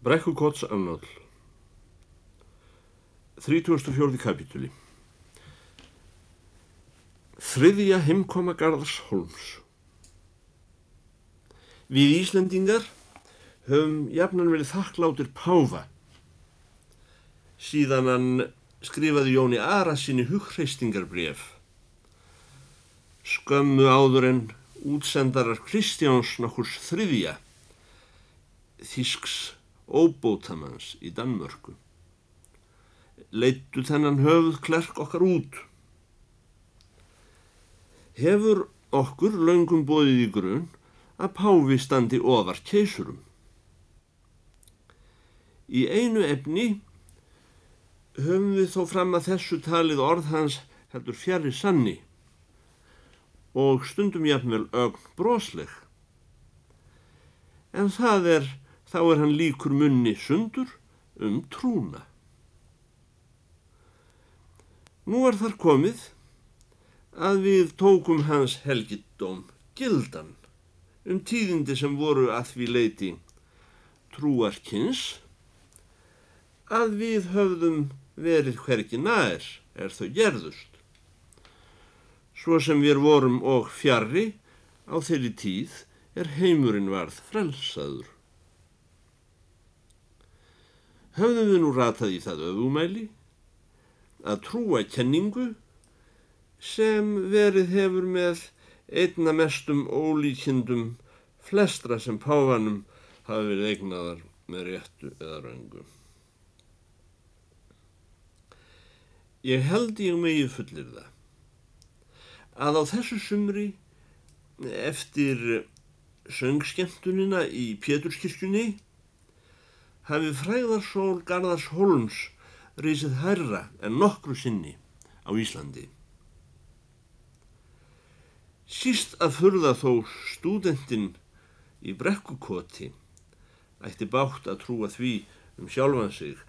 Brekkukots annál 34. kapitúli Þriðja heimkoma Garðars Holms. Við Íslendingar höfum jafnan verið þakkláttir Páfa. Síðan hann skrifaði Jóni Ara sinni hugreistingarbref skömmu áður en útsendarar Kristjáns nokkurs þriðja Þísks óbótamanns í Danmörku. Leittu þennan höfuð klerk okkar út. Hefur okkur laungum bóðið í grunn að Páfi standi ofar keisurum. Í einu efni höfum við þó fram að þessu talið orð hans heldur fjari sanni og stundum jafnvel ögn brosleg. En það er þá er hann líkur munni sundur um trúna. Nú er þar komið að við tókum hans helgittóm gildan um tíðindi sem voru að því leiti trúarkins að við höfðum verið hverki nær er þau gerðust. Svo sem við vorum og fjarrri á þeirri tíð er heimurinn varð frelsaður höfðum við nú ratað í það öfumæli að trúa kenningu sem verið hefur með einna mestum ólíkindum flestra sem páfanum hafi verið eignaðar með réttu eða röngu. Ég held ég megi fullir það að á þessu sumri eftir söngskemtunina í Péturskirkjunni hafi fræðarsól Garðars Holms reysið herra en nokkru sinni á Íslandi. Síst að furða þó stúdendin í brekkukoti ætti bátt að trúa því um sjálfan sig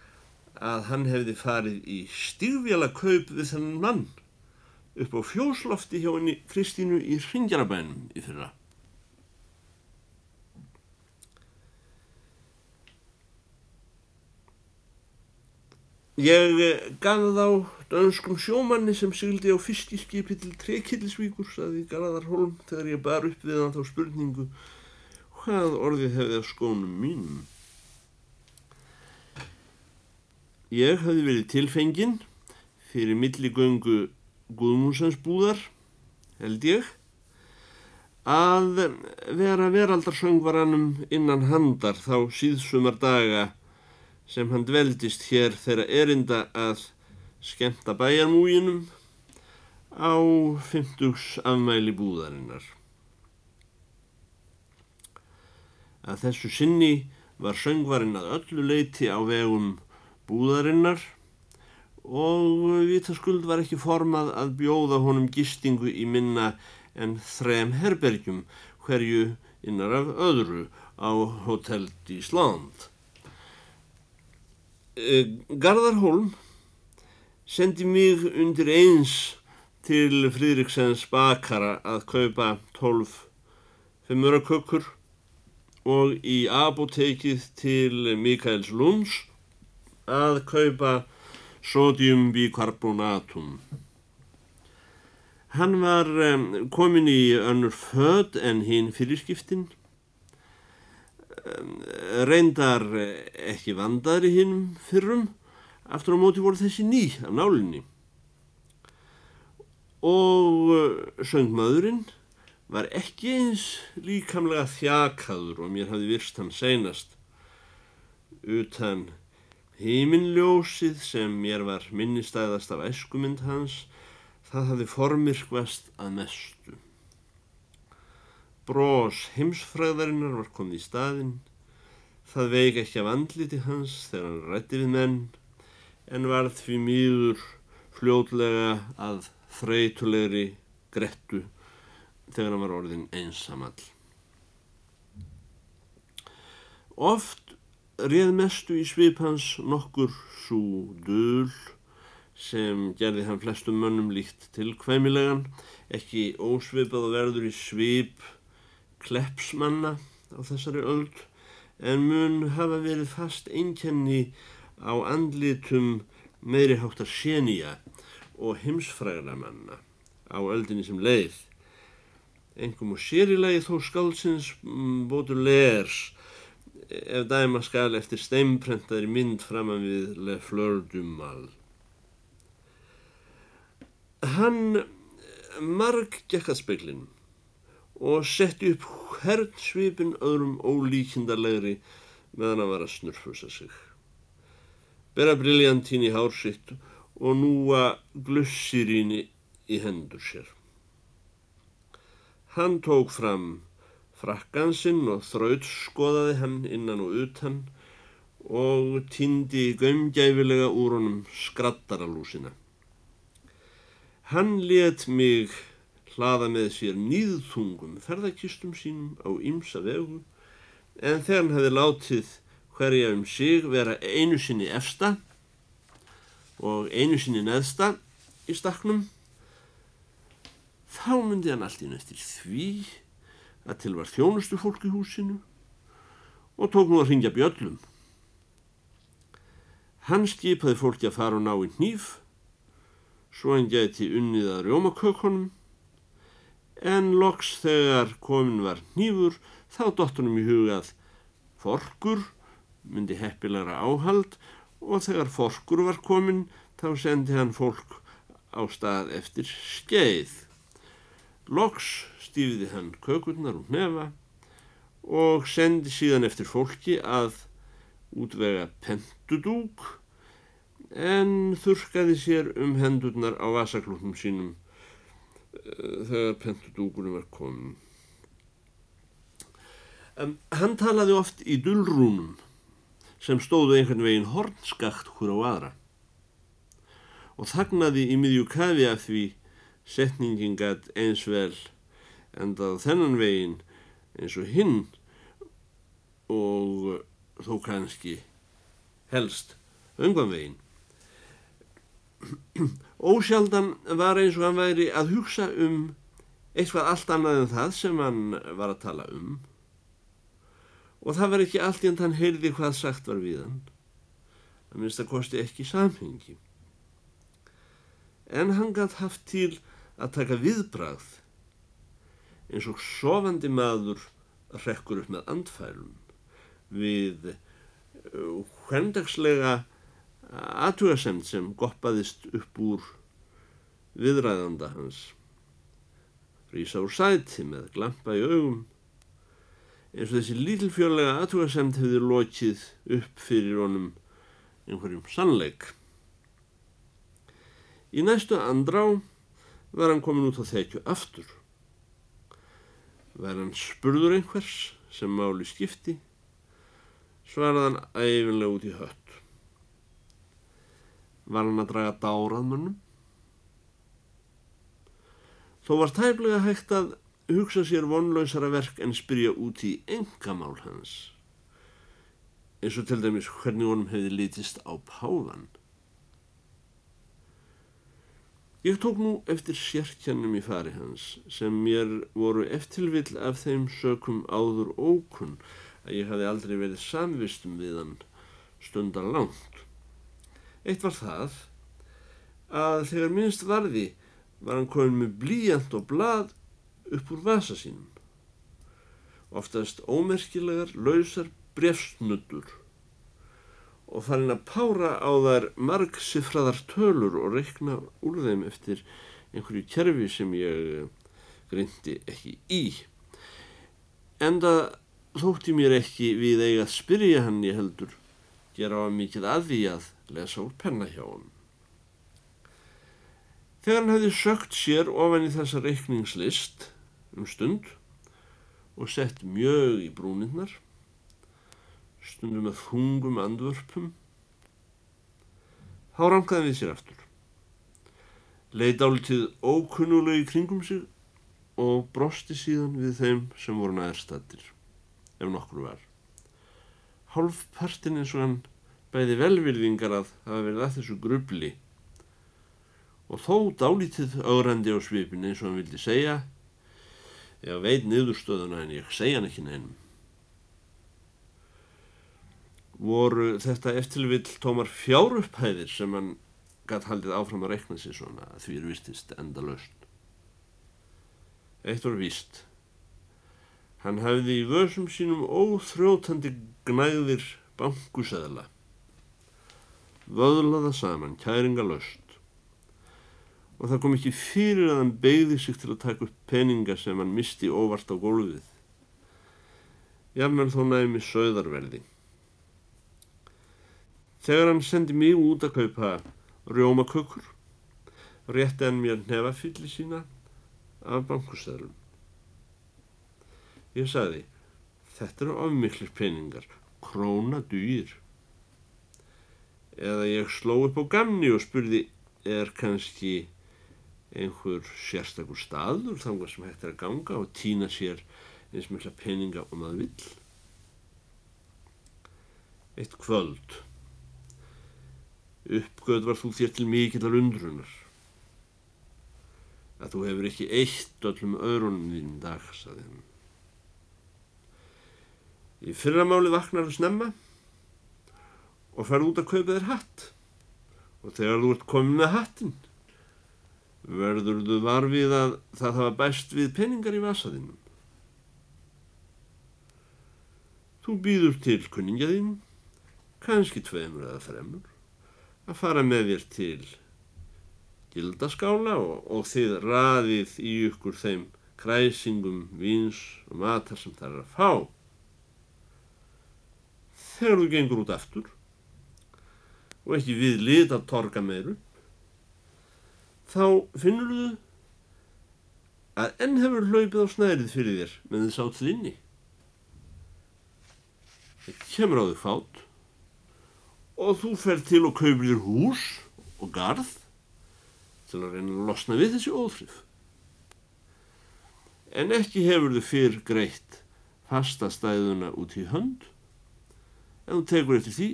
að hann hefði farið í stífjala kaup við þennan mann upp á fjóslofti hjá henni Kristínu í Hringjarabænum í fyrra. Ég gaf þá dönskum sjómanni sem syldi á fiskiskipi til Trekillisvíkur, saði Garðar Holm þegar ég bar upp við hann þá spurningu hvað orðið hefði að skónum mínum. Ég hafði verið tilfenginn fyrir milligöngu Guðmúsens búðar, held ég, að vera veraldarsöngvaranum innan handar þá síðsumar daga sem hann dveldist hér þeirra erinda að skemta bæjarmúginum á 50 afmæli búðarinnar. Að þessu sinni var söngvarinn að öllu leiti á vegum búðarinnar og vitaskuld var ekki formað að bjóða honum gistingu í minna en þrem herbergjum hverju innar af öðru á Hotel Dísland. Eh, Garðar Holm sendi mig undir eins til Fríðriksens bakara að kaupa 12 fimmurakökkur og í apotekið til Mikaels Lunds að kaupa sodiumbikarbonatum. Hann var um, komin í önnur född en hinn fyrirskiptinn reyndar ekki vandar í hinnum fyrrum. Aftur á móti voru þessi ný af nálinni. Og eh, söngmaðurinn var ekki eins líkamlega þjakaður og mér hafði virst hann seinast utan heiminljósið sem mér var minnistæðast af eskumynd hans. Það hafði formirkvast að mestu Brós heimsfræðarinnar var komið í staðinn. Það veik ekki af andliti hans þegar hann rætti við menn en varð því mýður fljótlega að þreytulegri grettu þegar hann var orðin einsamall. Oft reið mestu í svip hans nokkur svo döl sem gerði hann flestum mönnum líkt tilkvæmilegan, ekki ósvipað og verður í svip kleppsmanna á þessari öld en mun hafa verið fast einkenni á andlitum meiri háttar sénía og heimsfrægra manna á öldinni sem leið. Engum og sérilegi þó skálsins bótur lers ef dæma skal eftir steimprentaðri mynd framan við Le Fleur du Mal. Hann marg gekk að speiklinum og setti upp hvern svipin öðrum ólíkindarlegri meðan að vara að snurfusa sig. Bera briljantín í hársitt og núa glussiríni í hendur sér. Hann tók fram frakkansinn og þraut skoðaði hann innan og utan og týndi gömgæfilega úr honum skrattaralúsina. Hann let mig hlaða með sér nýðþungum ferðarkistum sínum á ymsa vegu en þegar hann hefði látið hverja um sig vera einu sinni efsta og einu sinni neðsta í staknum þá myndi hann allt inn eftir því að til var þjónustu fólk í húsinu og tók nú að ringja bjöllum. Hann skipaði fólki að fara og ná í hníf svo hann geti unnið að rjómakökunum en loks þegar komin var hnífur þá dottunum í hugað forkur myndi heppilegra áhald og þegar forkur var komin þá sendi hann fólk á stað eftir skeið. Loks stýfiði hann kökurnar úr nefa og sendi síðan eftir fólki að útvega pentudúk en þurkaði sér um hendurnar á vasaklúknum sínum þegar pentudúkunum var komin. Um, hann talaði oft í dullrúnum sem stóðu einhvern veginn hornskakt húr á aðra og þagnaði í miðjú kafi af því setningin gætt eins vel endað þennan veginn eins og hinn og þó kannski helst öngan veginn. Ósjaldan var eins og hann væri að hugsa um eitthvað allt annað en það sem hann var að tala um og það var ekki allt í hann hann heyrði hvað sagt var við hann. Það minnst að kosti ekki samhengi. En hann gætt haft til að taka viðbrað eins og sofandi maður rekkur upp með andfælum við hvendagslega aðtugasemt sem goppaðist upp úr viðræðanda hans. Rísa úr sæti með glampa í augum eins og þessi lítilfjörlega aðtugasemt hefði lokið upp fyrir honum einhverjum sannleik. Í næstu andrá var hann komin út á þekju aftur. Var hann spurður einhvers sem máli skipti, svaraði hann æfinlega út í hött. Var hann að draga dárað mönnum? Þó var tæflega hægt að hugsa sér vonlausara verk en spyrja út í engamál hans. Eins og til dæmis hvernig honum hefði litist á páðan. Ég tók nú eftir sérkjannum í fari hans sem mér voru eftirvill af þeim sökum áður ókunn að ég hafi aldrei verið samvistum við hann stundar langt. Eitt var það að þegar minnst varði var hann komin með blíjant og blad upp úr vasa sínum. Oftast ómerkilegar, lausar brefsnuddur og farin að pára á þær margsifraðar tölur og reikna úr þeim eftir einhverju kerfi sem ég grindi ekki í. Enda þótti mér ekki við eiga að spyrja hann ég heldur, gera á mikið að því að lesa úr penna hjá hann. Þegar hann hefði sökt sér ofan í þessa reikningslist um stund og sett mjög í brúninnar, stundum með hungum andvörpum, þá rankaði við sér aftur. Leið álitið ókunnulegi kringum sig og brosti síðan við þeim sem voru nærstattir, ef nokkur var. Hálf partin eins og hann bæði velvirðingar að hafa verið að þessu grubli og þó dálítið augrandi á svipin eins og hann vildi segja ég veit niðurstöðuna en ég segja hann ekki neinum voru þetta eftirvill tómar fjárupphæðir sem hann gætt haldið áfram að rekna sér svona að því er vistist enda löst. Eitt var vist. Hann hafði í vörsum sínum óþrótandi gnæðir bankusæðla. Vöðlaða saman, kæringa löst. Og það kom ekki fyrir að hann beigði sig til að taka upp peninga sem hann misti óvart á gólfið. Jafnvel þó næmi söðarverði. Þegar hann sendi mig út að kaupa rjómakökur, rétti hann mér nefafylli sína af bankustöðlum. Ég sagði, þetta eru ofmiklir peningar, króna dýr. Eða ég sló upp á gamni og spurði, er kannski einhver sérstakur staður þangar sem hægt er að ganga og týna sér eins mikla peninga og maður vill. Eitt kvöld. Uppgöð var þú þér til mikillar undrunar. Að þú hefur ekki eitt öllum öðrunum þín dag, saði hann. Í fyrramáli vaknar þú snemma og farð út að kaupa þér hatt og þegar þú ert komin með hattin verður þú varfið að það hafa bæst við peningar í vasaðinum. Þú býður til kunningjaðinn, kannski tveimur eða fremur, að fara með þér til gildaskála og, og þið raðið í ykkur þeim kræsingum, víns og matar sem það er að fá. Þegar þú gengur út aftur og ekki við lit að torga meiru, þá finnur þú að enn hefur hlaupið á snærið fyrir þér með þess áttið inni. Það kemur á þig fát og þú fer til og kaupir þér hús og garð til að reyna að losna við þessi óþrif. En ekki hefur þau fyrr greitt fasta stæðuna út í hönd en þú tekur eftir því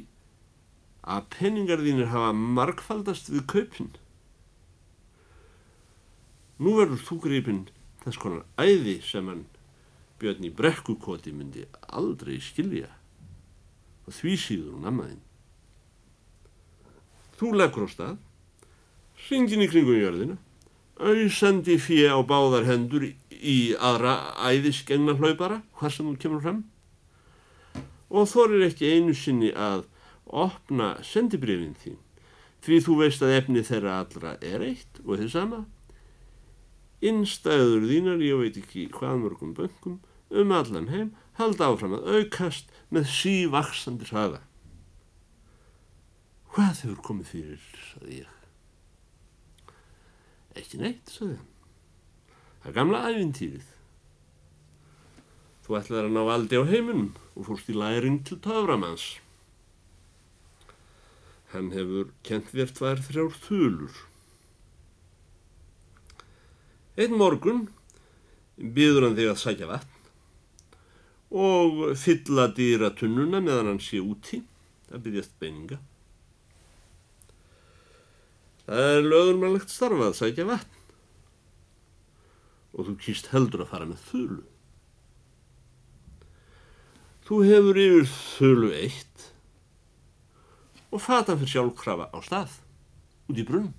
að penningar þínir hafa markfaldast við kaupin. Nú verður þú greipin þess konar æði sem hann björn í brekkukoti myndi aldrei skilja og því síður hún ammaðinn. Þú leggur á stað, ringin í kringum jörðina, auðsandi fyrir á báðar hendur í aðra æðiskengna hlaupara, hvað sem þú kemur fram, og þorir ekki einu sinni að opna sendibrifin þín, því þú veist að efni þeirra allra er eitt og þið sama. Innstæður þínar, ég veit ekki hvað mörgum böngum, um allan heim, halda áfram að aukast með sívaksandi hraða. Hvað hefur komið fyrir, saði ég. Ekki neitt, saði hann. Það gamla æfintýrið. Þú ætlaði að ná aldi á heiminum og fórst í læring til töframanns. Hann hefur kent þér tvær þrjár þulur. Einn morgun býður hann þig að sækja vatn og fylla dýra tunnuna meðan hann sé úti að byggjast beininga. Það er lögurmannlegt starfa að sækja vatn og þú kýrst heldur að fara með þölu. Þú hefur yfir þölu eitt og fata fyrir sjálfkrafa á stað út í brunn.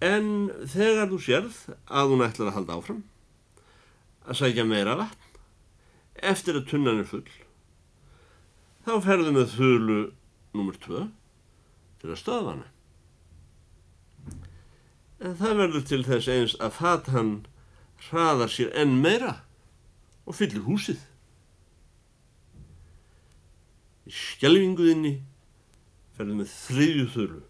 En þegar þú sérð að hún ætlar að halda áfram, að sækja meira vatn, eftir að tunnan er full, þá ferðu með þölu nr. 2 til að stöða hana. En það verður til þess eins að fatan hraðar sér enn meira og fyllir húsið. Í skjelvinguðinni ferðu með þriðju þölu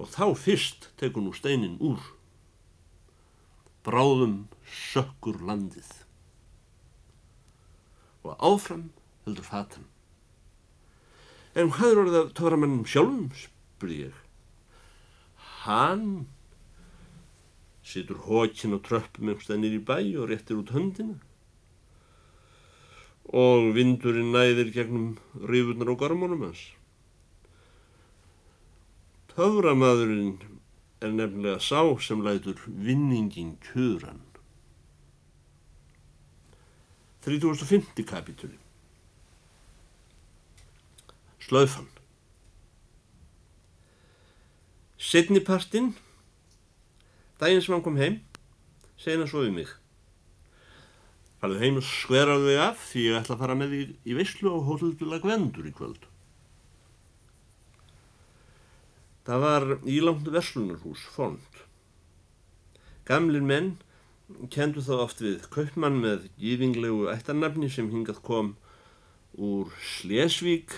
og þá fyrst tekur nú steinin úr. Bráðum sökkur landið og áfram heldur fatan. En hvað er orðið að tóra mannum sjálfum, spurði ég. Hann situr hókin á tröppum einhverstað nýri bæ og réttir út höndina og vindurinn næðir gegnum rífurnar og gormónum hans. Töframadurinn er nefnilega sá sem lætur vinningin kjöran. 3050 kapitúli. Slaufan. Setnipartinn, daginn sem hann kom heim, segina svo við mig. Farðu heim og skveraðu þig af því ég ætla að fara með því í veislu á hótelbila Gvendur í kvöld. Það var ílangt verslunarhús, fond. Gamlir menn kendu þá oft við kaupmann með gífinglegu ættarnafni sem hingað kom úr Slesvík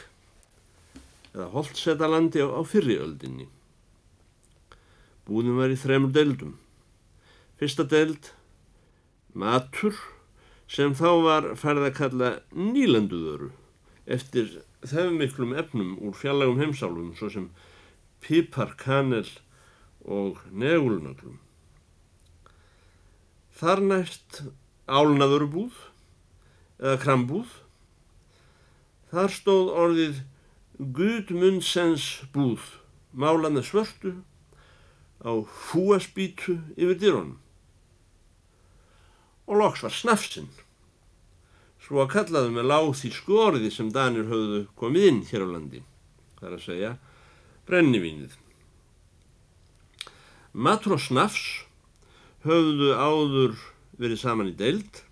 eða Holtsetalandi á, á fyrriöldinni. Búðin var í þremur deildum. Fyrsta deild, matur, sem þá var færð að kalla nýlenduðöru eftir þau miklum efnum úr fjallagum heimsálum svo sem pipar, kanel og negulnöglum. Þar næst álnaðurubúð eða krambúð. Þar stóð orðið Gudmundsens búð, málað með svörtu á fúaspítu yfir dýrónum. Og loks var snafsinn, svo að kallaðu með láð því skorði sem Danir höfðu komið inn hér á landi, þar að segja brennivínið. Matur og snafs höfðu áður verið saman í deild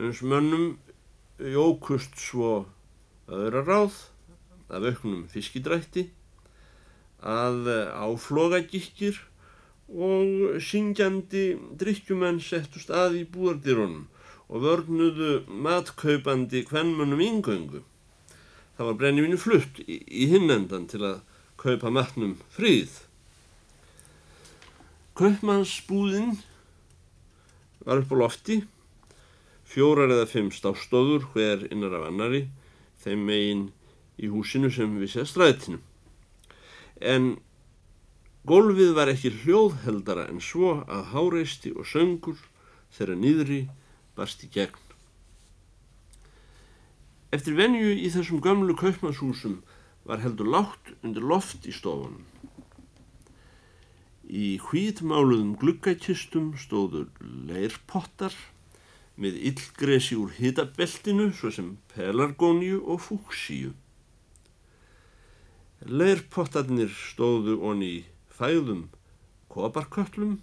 uns mönnum jókust svo öðra ráð af auknum fiskidrætti að áflogagikir og syngjandi drikkjumenn settust að í búardirunum og vörnuðu matkaupandi hvernmönnum yngöngu. Það var brennivinu flutt í, í hinnendan til að kaupa matnum fríð. Kaupmannsbúðinn var upp á lofti, fjórar eða fimm stástofur hver innar af annari, þeim megin í húsinu sem við séð stræðtinu. En gólfið var ekki hljóðheldara en svo að háreisti og söngur þeirra nýðri barst í gegn. Eftir venju í þessum gömlu kaupmannshúsum var heldur látt undir loft í stofunum. Í hvítmáluðum gluggakistum stóður leirpottar með illgresi úr hitabeltinu svo sem pelargóniu og fúksíu. Leirpottarnir stóðu onni í fæðum koparköllum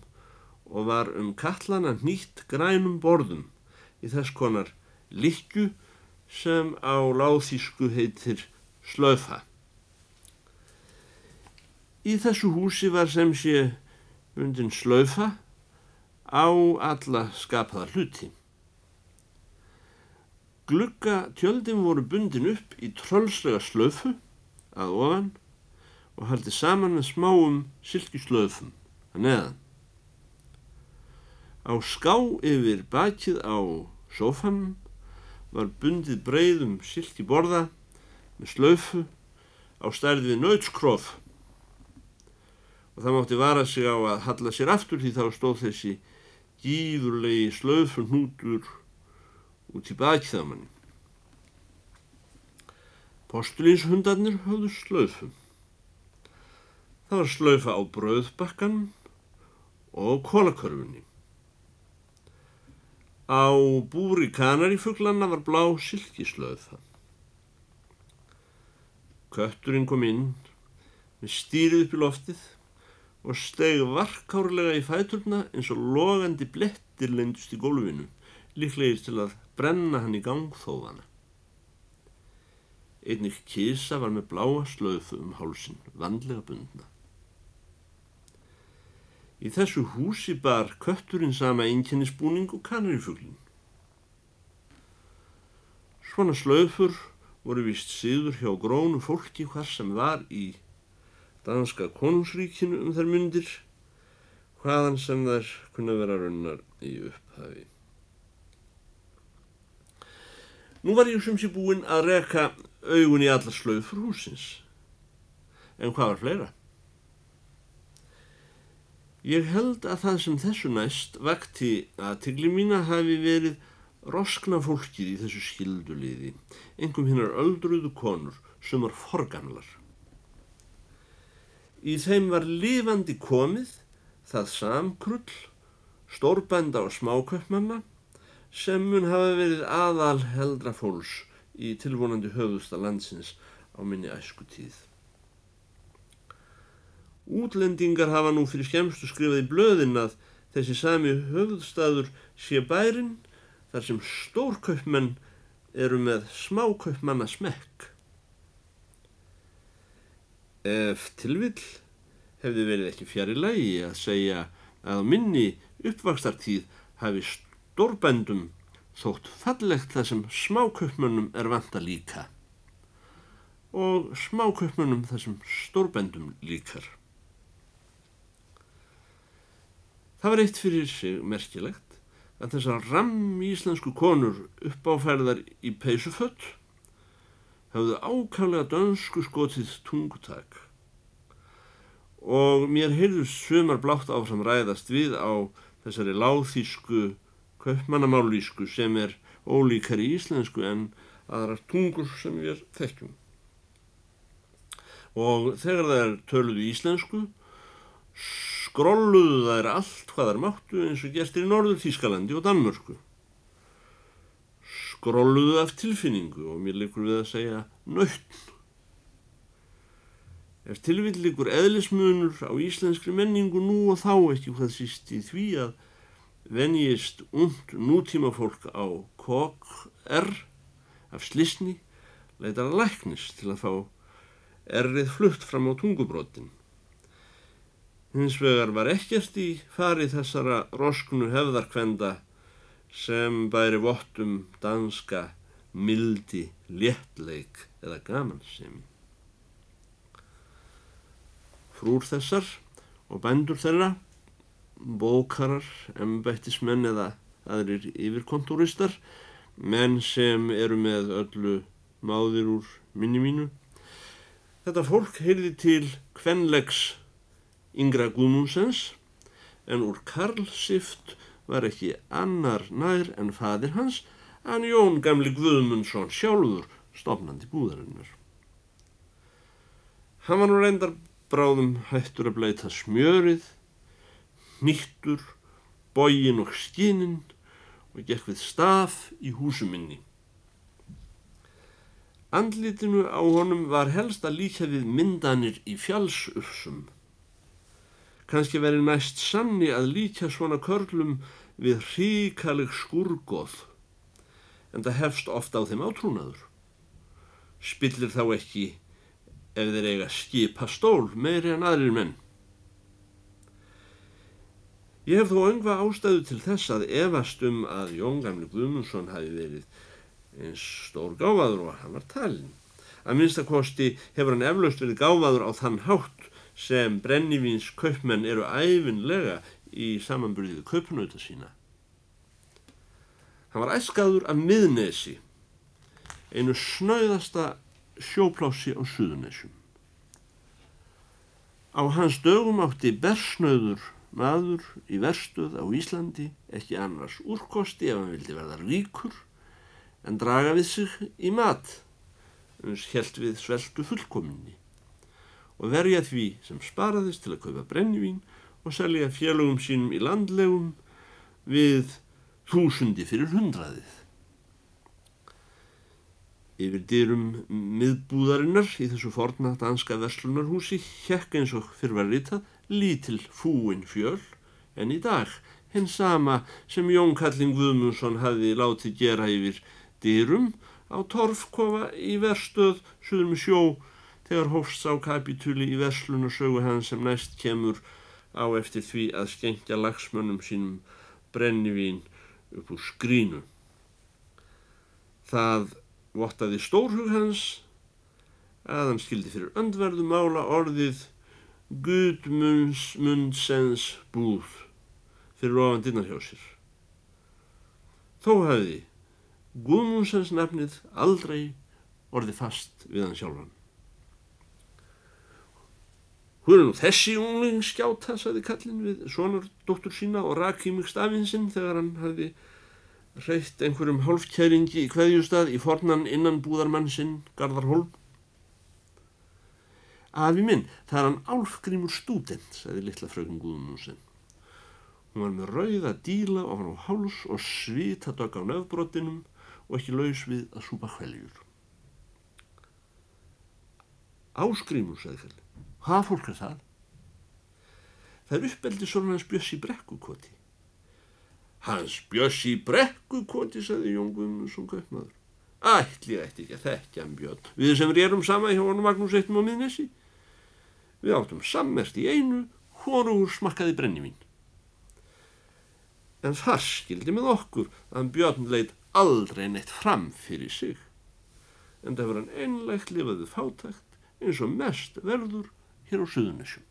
og var um kallana nýtt grænum borðum í þess konar likju sem á láþísku heitir slöfa. Í þessu húsi var sem sé undin slöfa á alla skapaða hluti. Glugga tjöldin voru bundin upp í tröllslega slöfu að ofan og haldi saman með smáum silkislöfum að neðan. Á ská yfir bakið á sófanum var bundið breyðum silki borða með slöfu á stærð við nautskróf og það mátti vara sig á að halla sér aftur því þá stóð þessi gíðurlegi slöfun hútur út í bakþamanni. Postulínshundarnir höfðu slöfu. Það var slöfa á bröðbakkan og kólakörfunni. Á búri kanarifuglanna var blá silkislöfa. Kötturinn kom inn með stýrið upp í loftið og steg varkárlega í fæturna eins og logandi blettir lendust í gólfinu, líklegir til að brenna hann í gangþóðana. Einnig kísa var með bláa slöfu um hálsin, vandlega bundna. Í þessu húsi bar kötturinn sama einkennisbúning og kanarifuglin. Svona slöfur voru vist síður hjá grónu fólki hvar sem var í danska konungsríkinu um þær myndir hvaðan sem þær kunna vera runnar í upphafi. Nú var ég sem sé búinn að reka augun í alla slöfur húsins. En hvað var fleira? Ég held að það sem þessu næst vakti að tigli mína hafi verið roskna fólkið í þessu skilduliði, engum hinnar öldruðu konur sem var forgamlar. Í þeim var lifandi komið það samkrull, stórbænda og smáköpmanna sem mun hafa verið aðal heldra fólks í tilvonandi höfðusta landsins á minni æsku tíð. Útlendingar hafa nú fyrir skemstu skrifað í blöðin að þessi sami höfðstaður sé bærin þar sem stórkaupmenn eru með smákaupmanna smekk. Ef tilvill hefði verið ekki fjari lægi að segja að minni uppvakstartíð hafi stórbændum þótt fallegt það sem smákaupmönnum er vanta líka og smákaupmönnum það sem stórbændum líkar. Það var eitt fyrir sig merkilegt að þessar ramm íslensku konur uppáferðar í peysufött hafðu ákvæmlega dönsku skotið tungutak og mér heyrðust sumar blátt áfram ræðast við á þessari láþísku kaupmannamálísku sem er ólíkar í íslensku en aðrar tungur sem við þekkjum. Og þegar það er töluðu íslensku skrolluðu þær allt hvað þær máttu eins og gestir í Norður Þískalandi og Danmörku. Skrolluðu af tilfinningu og mér likur við að segja nöytn. Ef tilvilligur eðlismunur á íslenskri menningu nú og þá ekki hvað síst í því að venjist und nútíma fólk á kokk R af slisni leitar að læknis til að fá errið flutt fram á tungubrótin. Hins vegar var ekkert í fari þessara rosknu hefðarkvenda sem bæri vottum danska mildi léttleik eða gamansemi. Frúr þessar og bændur þeirra, bókarar, embættismenn eða aðrir yfirkontoristar, menn sem eru með öllu máðir úr minni mínu. Þetta fólk heyrði til kvenlegs yngra Guðmundsens en úr Karlsift var ekki annar nær en fadir hans en Jón gamli Guðmundsson sjálfur stofnandi búðarinnar. Hann var nú reyndar bráðum hættur að bleita smjörið, nýttur, bógin og skinin og gekk við staf í húsuminni. Andlitinu á honum var helst að líka við myndanir í fjallsursum. Kanski veri næst sanni að líka svona körlum við hríkaleg skurgoð, en það hefst ofta á þeim átrúnaður. Spillir þá ekki ef þeir eiga skipa stól meiri en aðrir menn. Ég hef þó öngva ástæðu til þess að efast um að Jón Gamli Guðmundsson hafi verið eins stór gáfaður og hann var talin. Að minnstakosti hefur hann eflaust verið gáfaður á þann hátt sem brennivíns kaupmenn eru æfinlega í samanbyrðið kaupnauta sína. Hann var æskaður af miðnesi, einu snauðasta sjóplási á Suðunessjum. Á hans dögum átti bersnöður maður í verstuð á Íslandi ekki annars úrkosti ef hann vildi verða ríkur en draga við sig í mat uns helt við sveltu fullkominni og verja því sem sparaðist til að kaupa brennivín og selja félögum sínum í landlegum við þúsundi fyrir hundraðið. Yfir dyrum miðbúðarinnar í þessu forna danska verslunarhúsi hjekk eins og fyrrvar ritað lítil fúin fjöl en í dag hinn sama sem Jón Kallin Guðmundsson hafi látið gera yfir dyrum á torfkofa í verstöð suðum sjó þegar hófst á kapitúli í verslunarsögu hans sem næst kemur á eftir því að skengja lagsmönnum sínum brennivín upp úr skrínu. Það vottaði stórhug hans að hann skildi fyrir öndverðu mála orðið Gudmundsens búð fyrir ofan sér. Þó hafiði Gudmundsens nafnið aldrei orðið fast við hann sjálfan. Hún er nú þessi unglingskjáta, saði kallin við sonar dóttur sína og rak í mjög stafinsinn þegar hann hafiði hreitt einhverjum hálfkæringi í hverjustad í fornan innan búðarmann sinn Garðarholm. Afi minn, það er hann Álfgrímur stúdent, sagði litla frökun Guðmundsson. Hún var með rauða díla ofan á háls og svitadögg á nefnbrotinum og ekki laus við að súpa hveljur. Áskrímur, sagði Felli. Hvað fólk er það? Það er uppeldi svona hans Bjössi Brekkukoti. Hans Bjössi Brekkukoti, sagði Jón Guðmundsson kaupmaður. Ætli ætti ekki að þekkja hann Björn. Við sem rérum sama hjá honum Magnús eittum á miðnesi. Við áttum sammert í einu, hórugur smakkaði brennivín. En þar skildi með okkur að Björn leitt aldrei neitt fram fyrir sig. En það var hann einlegt lifaði fátækt eins og mest verður hér á Suðunisjum.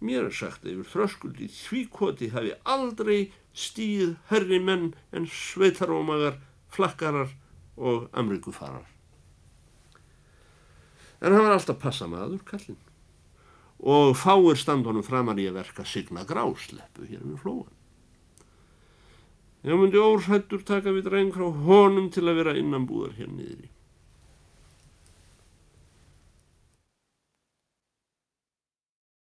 Mér er sagt að yfir þröskuld í þvíkoti hafi aldrei stíð herri menn en sveitarómagar, flakkarar og amrikufarar. En hann var alltaf passa maður, kallinn. Og fáir standunum framar í að verka signa grásleppu hér við flóan. Ég myndi órsættur taka við dreng frá honum til að vera innanbúðar hér niðri.